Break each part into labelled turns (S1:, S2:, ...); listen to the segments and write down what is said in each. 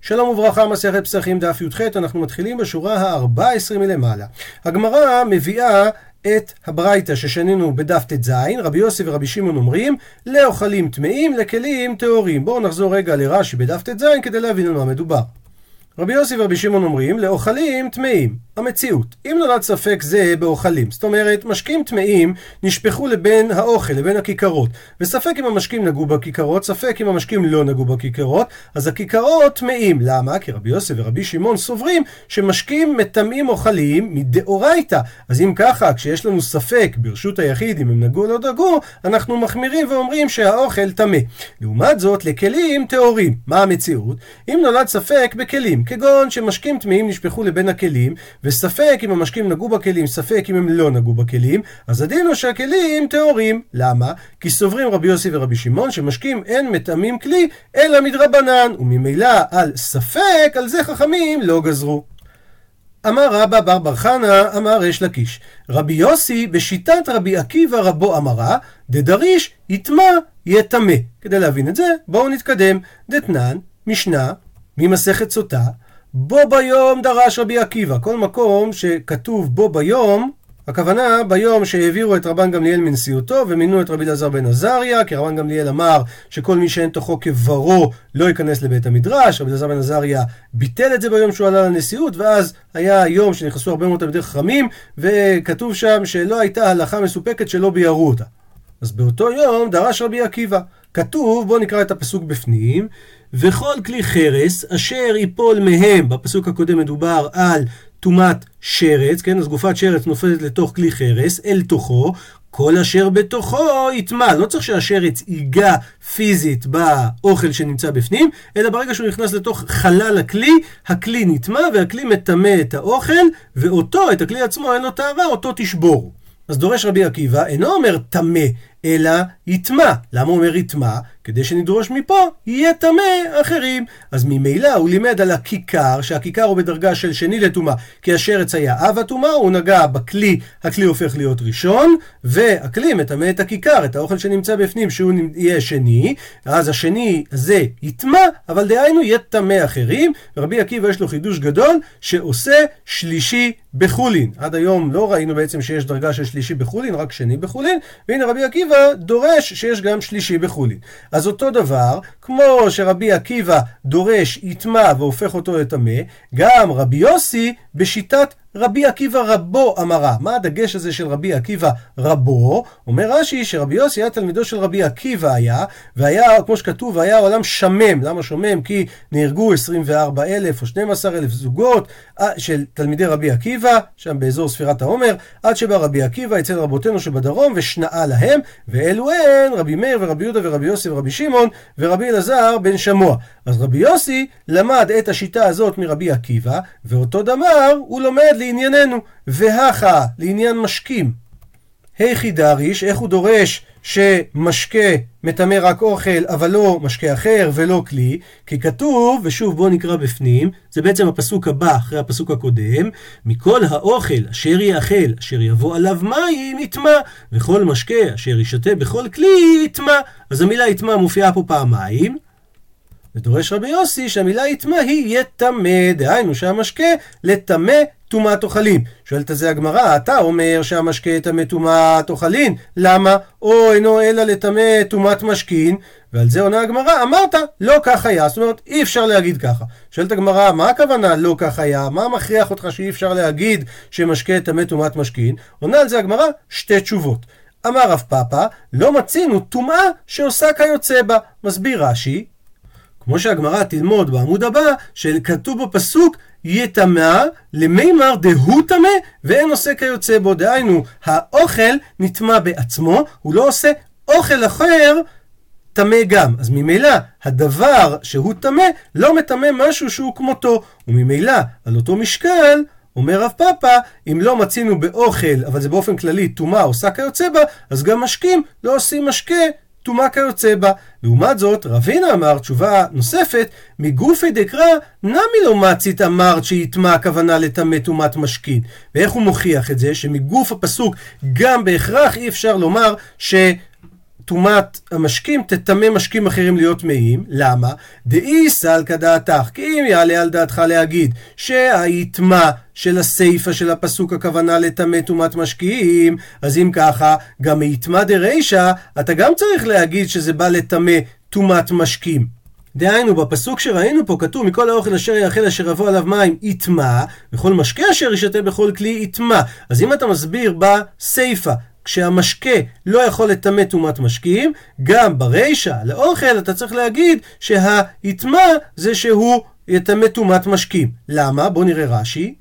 S1: שלום וברכה, מסכת פסחים דף י"ח, אנחנו מתחילים בשורה ה-14 מלמעלה. הגמרא מביאה את הברייתא ששנינו בדף ט"ז, רבי יוסי ורבי שמעון אומרים, לאוכלים טמאים, לכלים טהורים. בואו נחזור רגע לרש"י בדף ט"ז כדי להבין על מה מדובר. רבי יוסי ורבי שמעון אומרים, לאוכלים טמאים. המציאות, אם נולד ספק זה באוכלים, זאת אומרת, משקים טמאים נשפכו לבין האוכל, לבין הכיכרות, וספק אם המשקים נגעו בכיכרות, ספק אם המשקים לא נגעו בכיכרות, אז הכיכרות טמאים. למה? כי רבי יוסי ורבי שמעון סוברים שמשקים מטמאים אוכלים מדאורייתא. אז אם ככה, כשיש לנו ספק ברשות היחיד אם הם נגעו או לא נגעו, אנחנו מחמירים ואומרים שהאוכל טמא. לעומת זאת, לכלים טהורים. מה המציאות? אם נולד ספק בכלים, כגון שמשקים טמאים נשפכו לבין הכלים, וספק אם המשקים נגעו בכלים, ספק אם הם לא נגעו בכלים, אז הדין הוא שהכלים טהורים. למה? כי סוברים רבי יוסי ורבי שמעון שמשקים אין מטמאים כלי, אלא מדרבנן, וממילא על ספק, על זה חכמים לא גזרו. אמר רבא בר בר חנא, אמר ריש לקיש. רבי יוסי, בשיטת רבי עקיבא רבו אמרה, דדריש יטמע יטמא. כדי להבין את זה, בואו נתקדם. דתנן, משנה, ממסכת סוטה, בו ביום דרש רבי עקיבא. כל מקום שכתוב בו ביום, הכוונה ביום שהעבירו את רבן גמליאל מנשיאותו ומינו את רבי אלעזר בן עזריה, כי רבן גמליאל אמר שכל מי שאין תוכו כברו לא ייכנס לבית המדרש, רבי אלעזר בן עזריה ביטל את זה ביום שהוא עלה לנשיאות, ואז היה יום שנכנסו הרבה מאוד תלמידי חכמים, וכתוב שם שלא הייתה הלכה מסופקת שלא ביארו אותה. אז באותו יום דרש רבי עקיבא. כתוב, בואו נקרא את הפסוק בפנים, וכל כלי חרס אשר ייפול מהם, בפסוק הקודם מדובר על טומאת שרץ, כן, אז גופת שרץ נופלת לתוך כלי חרס, אל תוכו, כל אשר בתוכו יטמע, לא צריך שהשרץ ייגע פיזית באוכל שנמצא בפנים, אלא ברגע שהוא נכנס לתוך חלל הכלי, הכלי נטמע והכלי מטמא את האוכל, ואותו, את הכלי עצמו, אין לו טהרה, אותו תשבור. אז דורש רבי עקיבא, אינו אומר טמא, אלא יטמע. למה הוא אומר יטמע? כדי שנדרוש מפה, יהיה טמא אחרים. אז ממילא הוא לימד על הכיכר, שהכיכר הוא בדרגה של שני לטומאה, כי השרץ היה אב הטומאה, הוא נגע בכלי, הכלי הופך להיות ראשון, והכלי מטמא את הכיכר, את האוכל שנמצא בפנים, שהוא יהיה שני, אז השני הזה יטמע, אבל דהיינו יהיה טמא אחרים, ורבי עקיבא יש לו חידוש גדול, שעושה שלישי בחולין. עד היום לא ראינו בעצם שיש דרגה של שלישי בחולין, רק שני בחולין, והנה רבי עקיבא דורש שיש גם שלישי בחולין. אז אותו דבר, כמו שרבי עקיבא דורש יטמע והופך אותו לטמא, גם רבי יוסי בשיטת רבי עקיבא רבו אמרה. מה הדגש הזה של רבי עקיבא רבו? אומר רש"י שרבי יוסי היה תלמידו של רבי עקיבא היה, והיה, כמו שכתוב, היה עולם שמם. למה שומם? כי נהרגו 24 אלף או 12 אלף זוגות אה, של תלמידי רבי עקיבא, שם באזור ספירת העומר, עד שבא רבי עקיבא אצל רבותינו שבדרום ושנאה להם, ואלו הן רבי מאיר ורבי יהודה ורבי יוסי ורבי שמעון ורבי אלעזר בן שמוע. אז רבי יוסי למד את השיטה הזאת מרבי עקיבא, ואותו דבר הוא לומד לענייננו, והכה לעניין משקים. היכי דריש, איך הוא דורש שמשקה מטמא רק אוכל, אבל לא משקה אחר ולא כלי, כי כתוב, ושוב בואו נקרא בפנים, זה בעצם הפסוק הבא אחרי הפסוק הקודם, מכל האוכל אשר יאכל, אשר יבוא עליו מים, יטמע, וכל משקה אשר ישתה בכל כלי, יטמע. אז המילה יטמע מופיעה פה פעמיים. ודורש רבי יוסי שהמילה יטמע היא יטמא, דהיינו שהמשקה לטמא טומאת אוכלים. שואלת על זה הגמרא, אתה אומר שהמשקה טמא טומאת אוכלין, למה? או אינו אלא לטמא טומאת משכין, ועל זה עונה הגמרא, אמרת, לא כך היה, זאת אומרת, אי אפשר להגיד ככה. שואלת הגמרא, מה הכוונה לא כך היה? מה מכריח אותך שאי אפשר להגיד שמשקה טמא טומאת משכין? עונה על זה הגמרא, שתי תשובות. אמר רב פאפא, לא מצינו טומאה שעושה כיוצא בה. מסביר רש"י, כמו שהגמרא תלמוד בעמוד הבא, שכתוב בפסוק יטמא למימר דהוא טמא ואין עושה כיוצא בו. דהיינו, האוכל נטמא בעצמו, הוא לא עושה אוכל אחר טמא גם. אז ממילא, הדבר שהוא טמא לא מטמא משהו שהוא כמותו. וממילא, על אותו משקל, אומר רב פאפא, אם לא מצינו באוכל, אבל זה באופן כללי טומאה עושה כיוצא בה, אז גם משקים לא עושים משקה טומאה כיוצא בה. לעומת זאת, רבינה אמר תשובה נוספת, מגופי דקרא נמי לא מצית אמרת שיטמע הכוונה לטמא טומאת משכין. ואיך הוא מוכיח את זה? שמגוף הפסוק גם בהכרח אי אפשר לומר ש... טומאת המשקים תטמא משקים אחרים להיות טמאים. למה? דאי סלקא דעתך. כי אם יעלה על דעתך להגיד שהיטמע של הסיפא של הפסוק הכוונה לטמא טומאת משקיעים, אז אם ככה, גם מיטמא דרישא, אתה גם צריך להגיד שזה בא לטמא טומאת משקים. דהיינו, בפסוק שראינו פה כתוב מכל האוכל אשר יאכל אשר יבוא עליו מים יטמע, וכל משקה אשר ישתה בכל כלי יטמע. אז אם אתה מסביר בסיפא כשהמשקה לא יכול לטמא טומאת משקים, גם ברישא, לאוכל, אתה צריך להגיד שהיטמע זה שהוא יטמא טומאת משקים. למה? בואו נראה רש"י.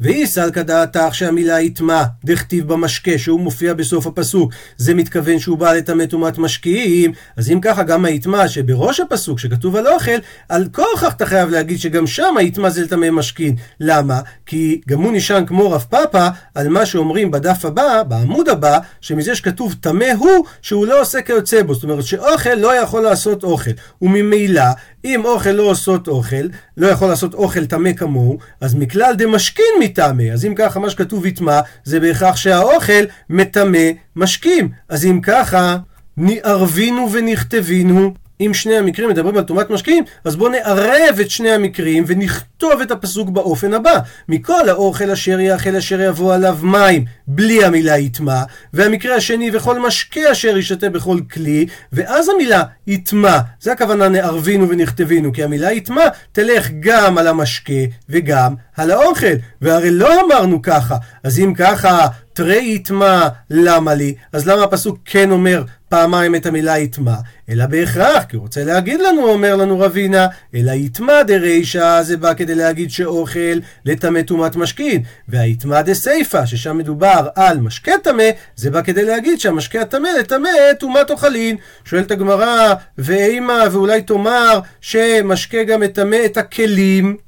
S1: ואי סלקא דעתך שהמילה יטמע, דכתיב במשקה, שהוא מופיע בסוף הפסוק, זה מתכוון שהוא בא לטמא טומאת משקיעים, אז אם ככה גם היטמע שבראש הפסוק, שכתוב על אוכל, על כוכך אתה חייב להגיד שגם שם היטמע זה לטמא משכין. למה? כי גם הוא נשען כמו רב פאפא על מה שאומרים בדף הבא, בעמוד הבא, שמזה שכתוב טמא הוא, שהוא לא עושה כיוצא בו. זאת אומרת שאוכל לא יכול לעשות אוכל. וממילא, אם אוכל לא עושות אוכל, לא יכול לעשות אוכל טמא כמוהו, אז מכלל דמשכין מטמא. אז אם ככה מה שכתוב יטמע, זה בהכרח שהאוכל מטמא משקים. אז אם ככה, נערבינו ונכתבינו. אם שני המקרים מדברים על טומאת משקיעים, אז בואו נערב את שני המקרים ונכתוב את הפסוק באופן הבא: מכל האוכל אשר יאכל אשר יבוא עליו מים, בלי המילה יטמע, והמקרה השני וכל משקה אשר ישתה בכל כלי, ואז המילה יטמע, זה הכוונה נערבינו ונכתבינו, כי המילה יטמע תלך גם על המשקה וגם על האוכל, והרי לא אמרנו ככה, אז אם ככה תרי יטמע למה לי? אז למה הפסוק כן אומר פעמיים את המילה יטמע? אלא בהכרח, כי הוא רוצה להגיד לנו, אומר לנו רבינה, אלא יטמע דרישא, זה בא כדי להגיד שאוכל לטמא טומאת משכין, והיטמע דסיפא, ששם מדובר על משקה טמא, זה בא כדי להגיד שהמשקה הטמא לטמא טומאת אוכלין. שואלת הגמרא, ואימה, ואולי תאמר שמשקה גם מטמא את הכלים.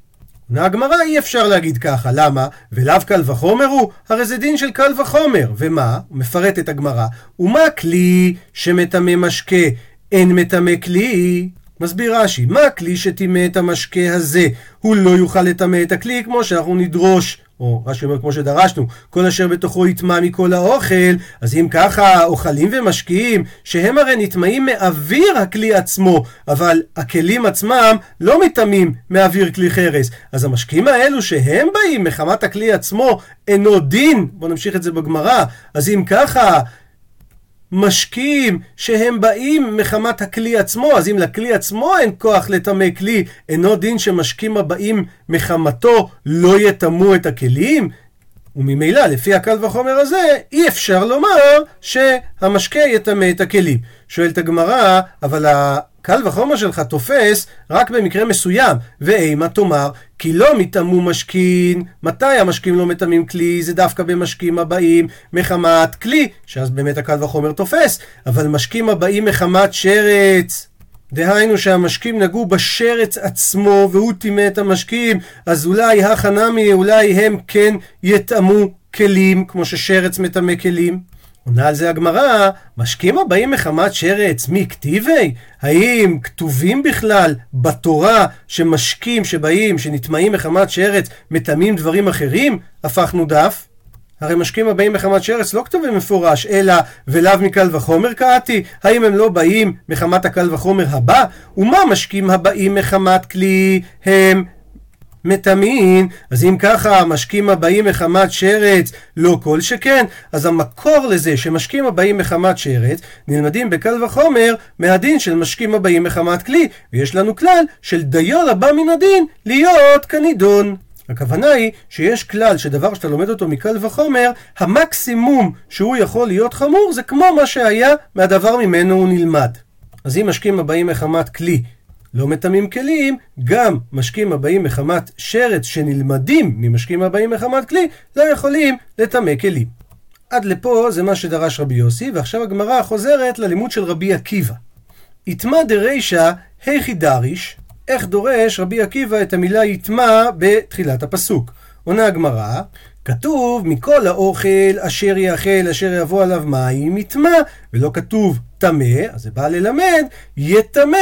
S1: עונה הגמרא אי אפשר להגיד ככה, למה? ולאו קל וחומר הוא? הרי זה דין של קל וחומר. ומה? מפרט את הגמרא. ומה כלי שמטמא משקה? אין מטמא כלי. מסביר רש"י, מה הכלי שטימא את המשקה הזה? הוא לא יוכל לטמא את הכלי כמו שאנחנו נדרוש או רש"י אומר כמו שדרשנו, כל אשר בתוכו יטמע מכל האוכל, אז אם ככה אוכלים ומשקיעים, שהם הרי נטמעים מאוויר הכלי עצמו, אבל הכלים עצמם לא מטמאים מאוויר כלי חרס. אז המשקיעים האלו שהם באים מחמת הכלי עצמו, אינו דין, בואו נמשיך את זה בגמרא, אז אם ככה, משקים שהם באים מחמת הכלי עצמו, אז אם לכלי עצמו אין כוח לטמא כלי, אינו דין שמשקים הבאים מחמתו לא יטמאו את הכלים? וממילא, לפי הקל וחומר הזה, אי אפשר לומר שהמשקה יטמא את הכלים. שואלת הגמרא, אבל קל וחומר שלך תופס רק במקרה מסוים, ואימה תאמר, כי לא מטמאו משכין, מתי המשקים לא מטמאים כלי? זה דווקא במשקים הבאים מחמת כלי, שאז באמת הקל וחומר תופס, אבל משקים הבאים מחמת שרץ. דהיינו שהמשקים נגעו בשרץ עצמו והוא טימא את המשקים, אז אולי החנמי, אולי הם כן יטמאו כלים, כמו ששרץ מטמא כלים. עונה על זה הגמרא, משקים הבאים מחמת שרץ מי כתיבי? האם כתובים בכלל בתורה שמשקים שבאים, שנטמעים מחמת שרץ, מטמאים דברים אחרים? הפכנו דף. הרי משקים הבאים מחמת שרץ לא כתובים מפורש, אלא ולאו מקל וחומר קראתי? האם הם לא באים מחמת הקל וחומר הבא? ומה משקים הבאים מחמת כלי הם מטמאין, אז אם ככה המשקים הבאים מחמת שרץ לא כל שכן, אז המקור לזה שמשקים הבאים מחמת שרץ נלמדים בקל וחומר מהדין של משקים הבאים מחמת כלי, ויש לנו כלל של דיו הבא מן הדין להיות כנידון. הכוונה היא שיש כלל שדבר שאתה לומד אותו מקל וחומר, המקסימום שהוא יכול להיות חמור זה כמו מה שהיה מהדבר ממנו הוא נלמד. אז אם משקים הבאים מחמת כלי לא מטמאים כלים, גם משקים הבאים מחמת שרץ שנלמדים ממשקים הבאים מחמת כלי, לא יכולים לטמא כלים. עד לפה זה מה שדרש רבי יוסי, ועכשיו הגמרא חוזרת ללימוד של רבי עקיבא. יטמא דרישא היכי דריש, איך דורש רבי עקיבא את המילה יטמא בתחילת הפסוק. עונה הגמרא, כתוב מכל האוכל אשר יאכל אשר יבוא עליו מים יטמא, ולא כתוב טמא, אז זה בא ללמד, יטמא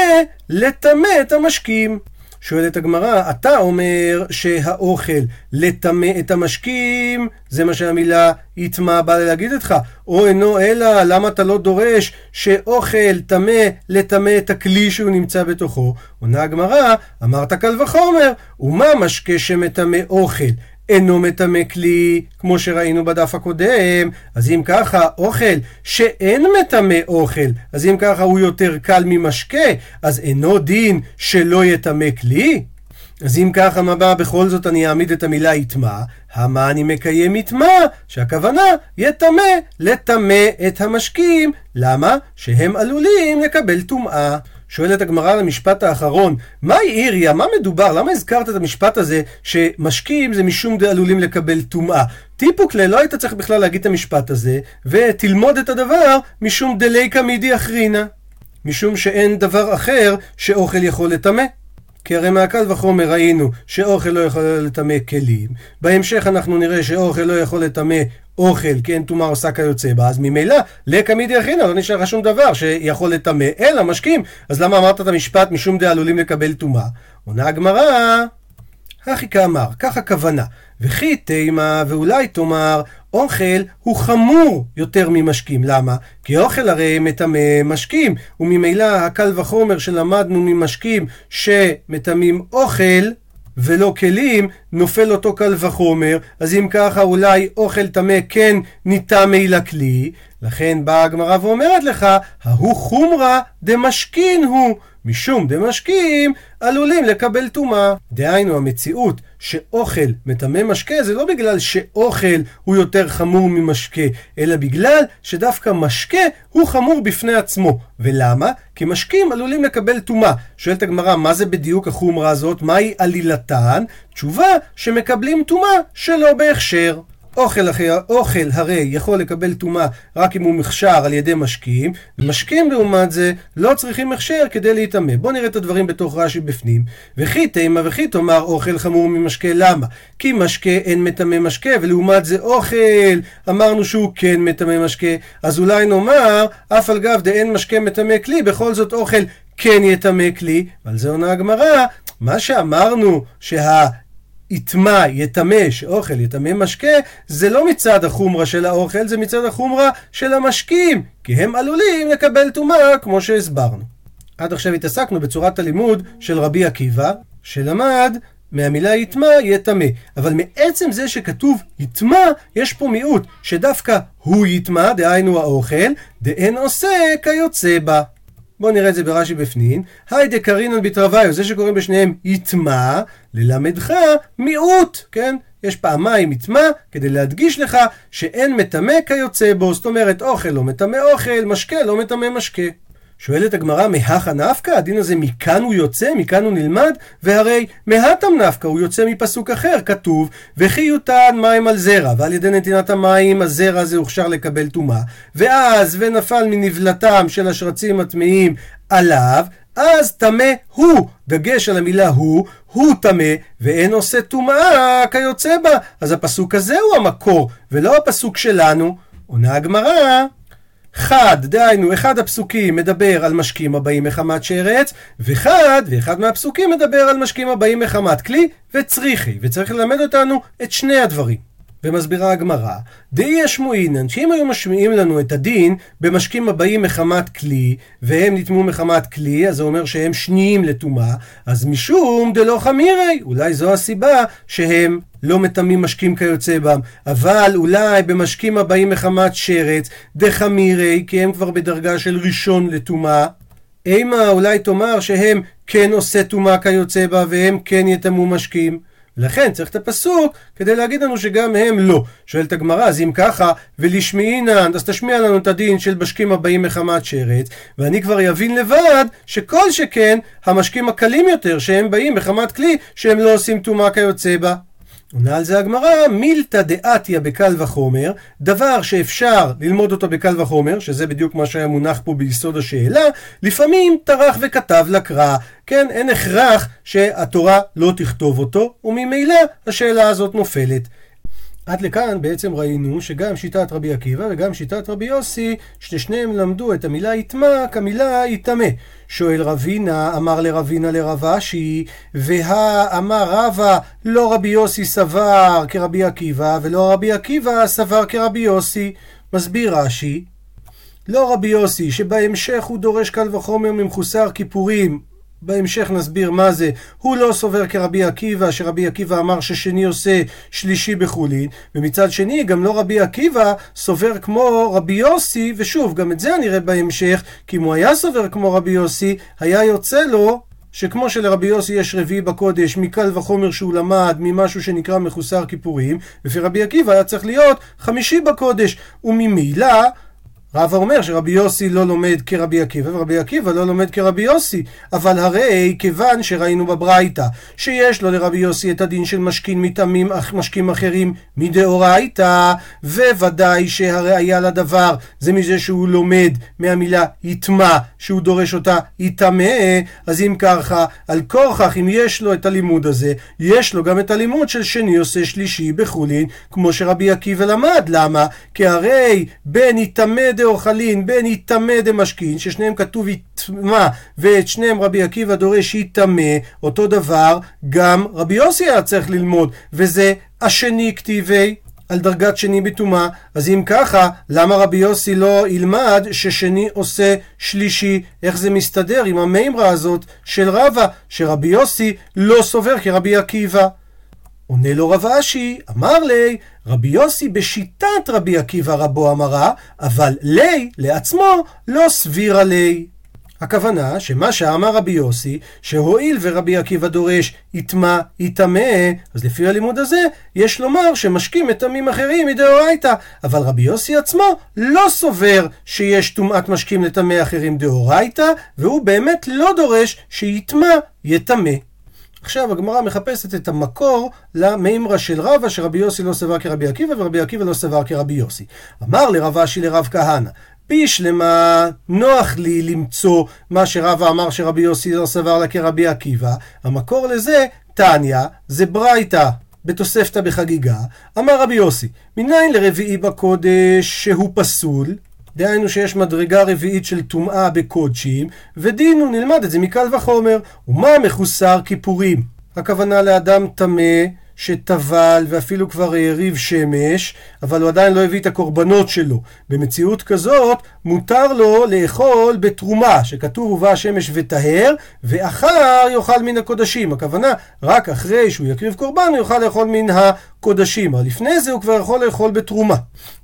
S1: לטמא את המשקים. שואלת הגמרא, אתה אומר שהאוכל לטמא את המשקים, זה מה שהמילה יטמע באה להגיד לך, או אינו אלא, למה אתה לא דורש שאוכל טמא לטמא את הכלי שהוא נמצא בתוכו? עונה הגמרא, אמרת קל וחומר, ומה משקה שמטמא אוכל? אינו מטמא כלי, כמו שראינו בדף הקודם, אז אם ככה, אוכל שאין מטמא אוכל, אז אם ככה הוא יותר קל ממשקה, אז אינו דין שלא יטמא כלי? אז אם ככה, מה בא בכל זאת אני אעמיד את המילה יטמע? המה אני מקיים יטמע? שהכוונה יטמא, לטמא את המשקים. למה? שהם עלולים לקבל טומאה. שואלת הגמרא על המשפט האחרון, מה העיריה? מה מדובר? למה הזכרת את המשפט הזה שמשקים זה משום דעלולים לקבל טומאה? טיפוקלה, לא היית צריך בכלל להגיד את המשפט הזה, ותלמוד את הדבר משום דלי קמידי אחרינה. משום שאין דבר אחר שאוכל יכול לטמא. כי הרי מהקל וחומר ראינו שאוכל לא יכול לטמא כלים. בהמשך אנחנו נראה שאוכל לא יכול לטמא אוכל, כי אין טומאה עושה כיוצא בה, אז ממילא, לקא מידי אחינא, לא נשאר שום דבר שיכול לטמא, אלא משקים. אז למה אמרת את המשפט משום דעלולים לקבל טומאה? עונה הגמרא, הכי כאמר, כך הכוונה. וכי תימה ואולי תאמר, אוכל הוא חמור יותר ממשקים. למה? כי אוכל הרי מטמא משקים, וממילא הקל וחומר שלמדנו ממשקים שמטמאים אוכל, ולא כלים, נופל אותו קל וחומר, אז אם ככה אולי אוכל טמא כן ניטמא לכלי, לכן באה הגמרא ואומרת לך, ההוא חומרא דמשכין הוא. משום דמשקים עלולים לקבל טומאה. דהיינו המציאות שאוכל מטמא משקה זה לא בגלל שאוכל הוא יותר חמור ממשקה, אלא בגלל שדווקא משקה הוא חמור בפני עצמו. ולמה? כי משקים עלולים לקבל טומאה. שואלת הגמרא, מה זה בדיוק החומרה הזאת? מהי עלילתן? תשובה, שמקבלים טומאה שלא בהכשר. אוכל, אוכל הרי יכול לקבל טומאה רק אם הוא מכשר על ידי משקים, ומשקים לעומת זה לא צריכים הכשר כדי להיטמא. בואו נראה את הדברים בתוך רש"י בפנים. וכי תימא וכי תאמר אוכל חמור ממשקה, למה? כי משקה אין מטמא משקה, ולעומת זה אוכל, אמרנו שהוא כן מטמא משקה, אז אולי נאמר, אף על גב דאין משקה מטמא כלי, בכל זאת אוכל כן יטמא כלי, ועל זה עונה הגמרא, מה שאמרנו שה... יטמע, יטמא, שאוכל יטמא משקה, זה לא מצד החומרה של האוכל, זה מצד החומרה של המשקים, כי הם עלולים לקבל טומאה, כמו שהסברנו. עד עכשיו התעסקנו בצורת הלימוד של רבי עקיבא, שלמד מהמילה יטמע, יטמא. אבל מעצם זה שכתוב יטמע, יש פה מיעוט, שדווקא הוא יטמע, דהיינו האוכל, דאין עושה כיוצא בה. בואו נראה את זה ברש"י בפנים. היי דקרינן בתרוויו, זה שקוראים בשניהם יטמע, ללמדך מיעוט, כן? יש פעמיים יטמע כדי להדגיש לך שאין מטמא כיוצא בו, זאת אומרת אוכל לא מטמא אוכל, משקה לא מטמא משקה. שואלת הגמרא, מהכה נפקא? הדין הזה מכאן הוא יוצא? מכאן הוא נלמד? והרי מהתם נפקא, הוא יוצא מפסוק אחר, כתוב, וכי יותן מים על זרע, ועל ידי נתינת המים הזרע הזה הוכשר לקבל טומאה, ואז ונפל מנבלתם של השרצים הטמאים עליו, אז טמא הוא, דגש על המילה הוא, הוא טמא, ואין עושה טומאה כיוצא בה. אז הפסוק הזה הוא המקור, ולא הפסוק שלנו. עונה הגמרא, חד, דהיינו, אחד הפסוקים מדבר על משקים הבאים מחמת שרץ, וחד, ואחד מהפסוקים מדבר על משקים הבאים מחמת כלי וצריכי, וצריך ללמד אותנו את שני הדברים. ומסבירה הגמרא, דאי ישמעינן, שאם היו משמיעים לנו את הדין במשקים הבאים מחמת כלי, והם נטמעו מחמת כלי, אז זה אומר שהם שניים לטומאה, אז משום דלא חמירי, אולי זו הסיבה שהם לא מטמאים משקים כיוצא בם, אבל אולי במשקים הבאים מחמת שרץ, דחמירי, כי הם כבר בדרגה של ראשון לטומאה. אימה אולי תאמר שהם כן עושה טומאה כיוצא בה, והם כן יטמאו משקים. לכן צריך את הפסוק כדי להגיד לנו שגם הם לא. שואלת הגמרא, אז אם ככה, ולשמיעינן, אז תשמיע לנו את הדין של משקים הבאים מחמת שרץ, ואני כבר יבין לבד שכל שכן המשקים הקלים יותר, שהם באים מחמת כלי, שהם לא עושים טומאה כיוצא בה. עונה על זה הגמרא, מילתא דעתיה בקל וחומר, דבר שאפשר ללמוד אותו בקל וחומר, שזה בדיוק מה שהיה מונח פה ביסוד השאלה, לפעמים טרח וכתב לקרא. כן, אין הכרח שהתורה לא תכתוב אותו, וממילא השאלה הזאת נופלת. עד לכאן בעצם ראינו שגם שיטת רבי עקיבא וגם שיטת רבי יוסי, ששניהם למדו את המילה יטמע כמילה יטמא. שואל רבינה, אמר לרבינה לרב אשי, והא אמר רבא, לא רבי יוסי סבר כרבי עקיבא, ולא רבי עקיבא סבר כרבי יוסי. מסביר רש"י, לא רבי יוסי, שבהמשך הוא דורש קל וחומר ממחוסר כיפורים, בהמשך נסביר מה זה. הוא לא סובר כרבי עקיבא, שרבי עקיבא אמר ששני עושה שלישי בחולין, ומצד שני גם לא רבי עקיבא סובר כמו רבי יוסי, ושוב, גם את זה אני אראה בהמשך, כי אם הוא היה סובר כמו רבי יוסי, היה יוצא לו שכמו שלרבי יוסי יש רביעי בקודש מקל וחומר שהוא למד ממשהו שנקרא מחוסר כיפורים, לפי רבי עקיבא היה צריך להיות חמישי בקודש, וממילא רבא אומר שרבי יוסי לא לומד כרבי עקיבא ורבי עקיבא לא לומד כרבי יוסי אבל הרי כיוון שראינו בברייתא שיש לו לרבי יוסי את הדין של משכין מטעמים משקים אחרים מדאורייתא וודאי שהראיה לדבר זה מזה שהוא לומד מהמילה יטמע שהוא דורש אותה יטמא אז אם ככה על כורכך אם יש לו את הלימוד הזה יש לו גם את הלימוד של שני עושה שלישי בחולין כמו שרבי עקיבא למד למה? כי הרי בין יטמא דאוכלין בין יטמא דמשכין, ששניהם כתוב יטמא, ואת שניהם רבי עקיבא דורש יטמא, אותו דבר גם רבי יוסי היה צריך ללמוד, וזה השני כתיבי. על דרגת שני בטומאה, אז אם ככה, למה רבי יוסי לא ילמד ששני עושה שלישי? איך זה מסתדר עם המימרה הזאת של רבא, שרבי יוסי לא סובר כרבי עקיבא? עונה לו רב אשי, אמר לי, רבי יוסי בשיטת רבי עקיבא רבו אמרה, אבל לי, לעצמו, לא סבירה לי. הכוונה שמה שאמר רבי יוסי, שהואיל ורבי עקיבא דורש יטמע, יטמא, אז לפי הלימוד הזה, יש לומר שמשקים מטמאים אחרים מדאורייתא. אבל רבי יוסי עצמו לא סובר שיש טומאת משקים לטמא אחרים דאורייתא, והוא באמת לא דורש שיטמע, יטמא. עכשיו הגמרא מחפשת את המקור למימרה של רבא שרבי יוסי לא סבר כרבי עקיבא ורבי עקיבא לא סבר כרבי יוסי. אמר לרב אשי לרב כהנא בישלמה נוח לי למצוא מה שרבא אמר שרבי יוסי לא סבר לה כרבי עקיבא. המקור לזה תניא זה ברייתא בתוספתא בחגיגה. אמר רבי יוסי מניין לרביעי בקודש שהוא פסול דהיינו שיש מדרגה רביעית של טומאה בקודשים, ודינו נלמד את זה מקל וחומר. ומה מחוסר כיפורים? הכוונה לאדם טמא שטבל ואפילו כבר העריב שמש, אבל הוא עדיין לא הביא את הקורבנות שלו. במציאות כזאת מותר לו לאכול בתרומה, שכתוב ובא השמש וטהר, ואחר יאכל מן הקודשים. הכוונה, רק אחרי שהוא יקריב קורבן הוא יוכל לאכול מן הקודשים, אבל לפני זה הוא כבר יכול לאכול בתרומה.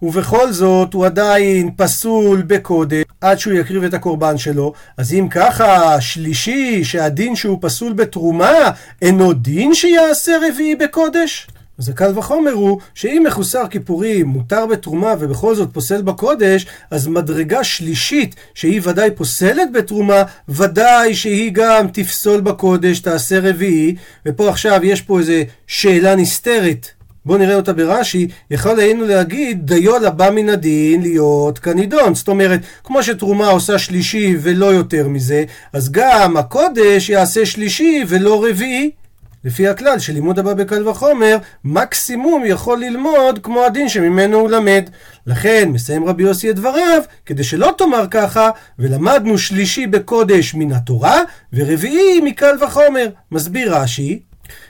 S1: ובכל זאת הוא עדיין פסול בקודש עד שהוא יקריב את הקורבן שלו. אז אם ככה, שלישי, שהדין שהוא פסול בתרומה, אינו דין שיעשה רביעי בקודש? אז הקל וחומר הוא שאם מחוסר כיפורים מותר בתרומה ובכל זאת פוסל בקודש, אז מדרגה שלישית שהיא ודאי פוסלת בתרומה, ודאי שהיא גם תפסול בקודש, תעשה רביעי, ופה עכשיו יש פה איזה שאלה נסתרת. בואו נראה אותה ברש"י, יכול היינו להגיד דיו לבא מן הדין להיות כנידון. זאת אומרת, כמו שתרומה עושה שלישי ולא יותר מזה, אז גם הקודש יעשה שלישי ולא רביעי. לפי הכלל של לימוד הבא בקל וחומר, מקסימום יכול ללמוד כמו הדין שממנו הוא למד. לכן מסיים רבי יוסי את דבריו, כדי שלא תאמר ככה, ולמדנו שלישי בקודש מן התורה, ורביעי מקל וחומר. מסביר רש"י,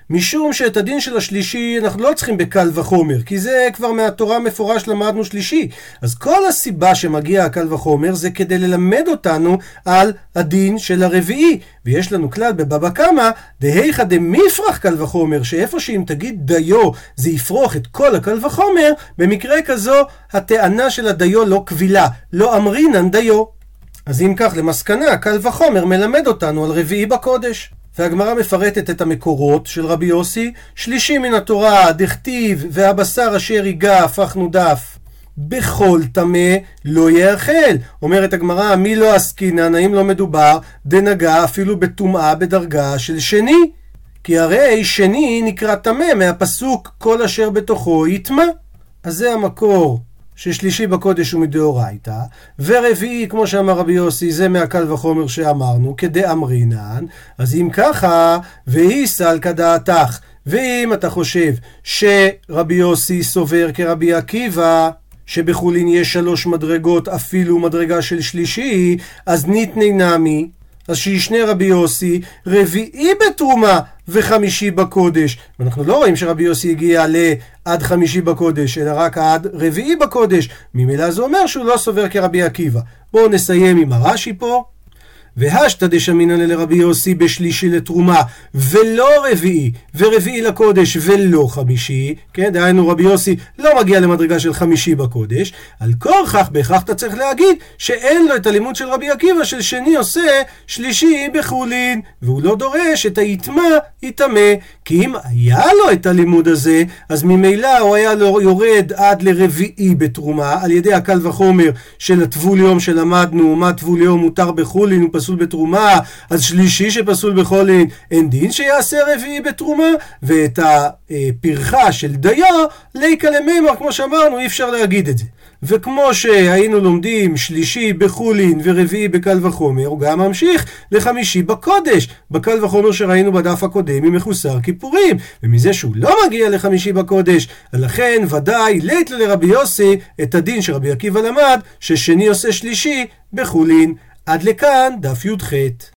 S1: משום שאת הדין של השלישי אנחנו לא צריכים בקל וחומר, כי זה כבר מהתורה מפורש למדנו שלישי. אז כל הסיבה שמגיע הקל וחומר זה כדי ללמד אותנו על הדין של הרביעי. ויש לנו כלל בבבא קמא, דהיכא דמיפרח קל וחומר, שאיפה שאם תגיד דיו זה יפרוך את כל הקל וחומר, במקרה כזו הטענה של הדיו לא קבילה, לא אמרינן דיו. אז אם כך, למסקנה, קל וחומר מלמד אותנו על רביעי בקודש. והגמרא מפרטת את המקורות של רבי יוסי, שלישי מן התורה, דכתיב, והבשר אשר ייגע הפכנו דף. בכל טמא לא יאכל. אומרת הגמרא, מי לא עסקינן, האם לא מדובר, דנגע אפילו בטומאה בדרגה של שני. כי הרי שני נקרא טמא מהפסוק כל אשר בתוכו יטמא. אז זה המקור ששלישי בקודש הוא מדאורייתא, ורביעי, כמו שאמר רבי יוסי, זה מהקל וחומר שאמרנו, כדאמרינן, אז אם ככה, והיא סלקא דעתך, ואם אתה חושב שרבי יוסי סובר כרבי עקיבא, שבחולין יש שלוש מדרגות, אפילו מדרגה של שלישי, אז ניתני נמי, אז שישנה רבי יוסי, רביעי בתרומה וחמישי בקודש. ואנחנו לא רואים שרבי יוסי הגיע לעד חמישי בקודש, אלא רק עד רביעי בקודש. ממילא זה אומר שהוא לא סובר כרבי עקיבא. בואו נסיים עם הרש"י פה. והשתא דשמינא לרבי יוסי בשלישי לתרומה ולא רביעי, ורביעי לקודש ולא חמישי, כן, דהיינו רבי יוסי לא מגיע למדרגה של חמישי בקודש, על כורכך בהכרח אתה צריך להגיד שאין לו את הלימוד של רבי עקיבא של שני עושה שלישי בחולין, והוא לא דורש את היטמע יטמא, כי אם היה לו את הלימוד הזה, אז ממילא הוא היה יורד עד לרביעי בתרומה, על ידי הקל וחומר של הטבול יום שלמדנו, מה טבול יום מותר בחולין, הוא פסול בתרומה, אז שלישי שפסול בחולין, אין דין שיעשה רביעי בתרומה, ואת הפרחה של דיו, ליקה למימר, כמו שאמרנו, אי אפשר להגיד את זה. וכמו שהיינו לומדים שלישי בחולין ורביעי בקל וחומר, הוא גם ממשיך לחמישי בקודש, בקל וחומר שראינו בדף הקודם עם מחוסר כיפורים, ומזה שהוא לא מגיע לחמישי בקודש, לכן ודאי לית לרבי יוסי את הדין שרבי עקיבא למד, ששני עושה שלישי בחולין. עד לכאן דף י"ח.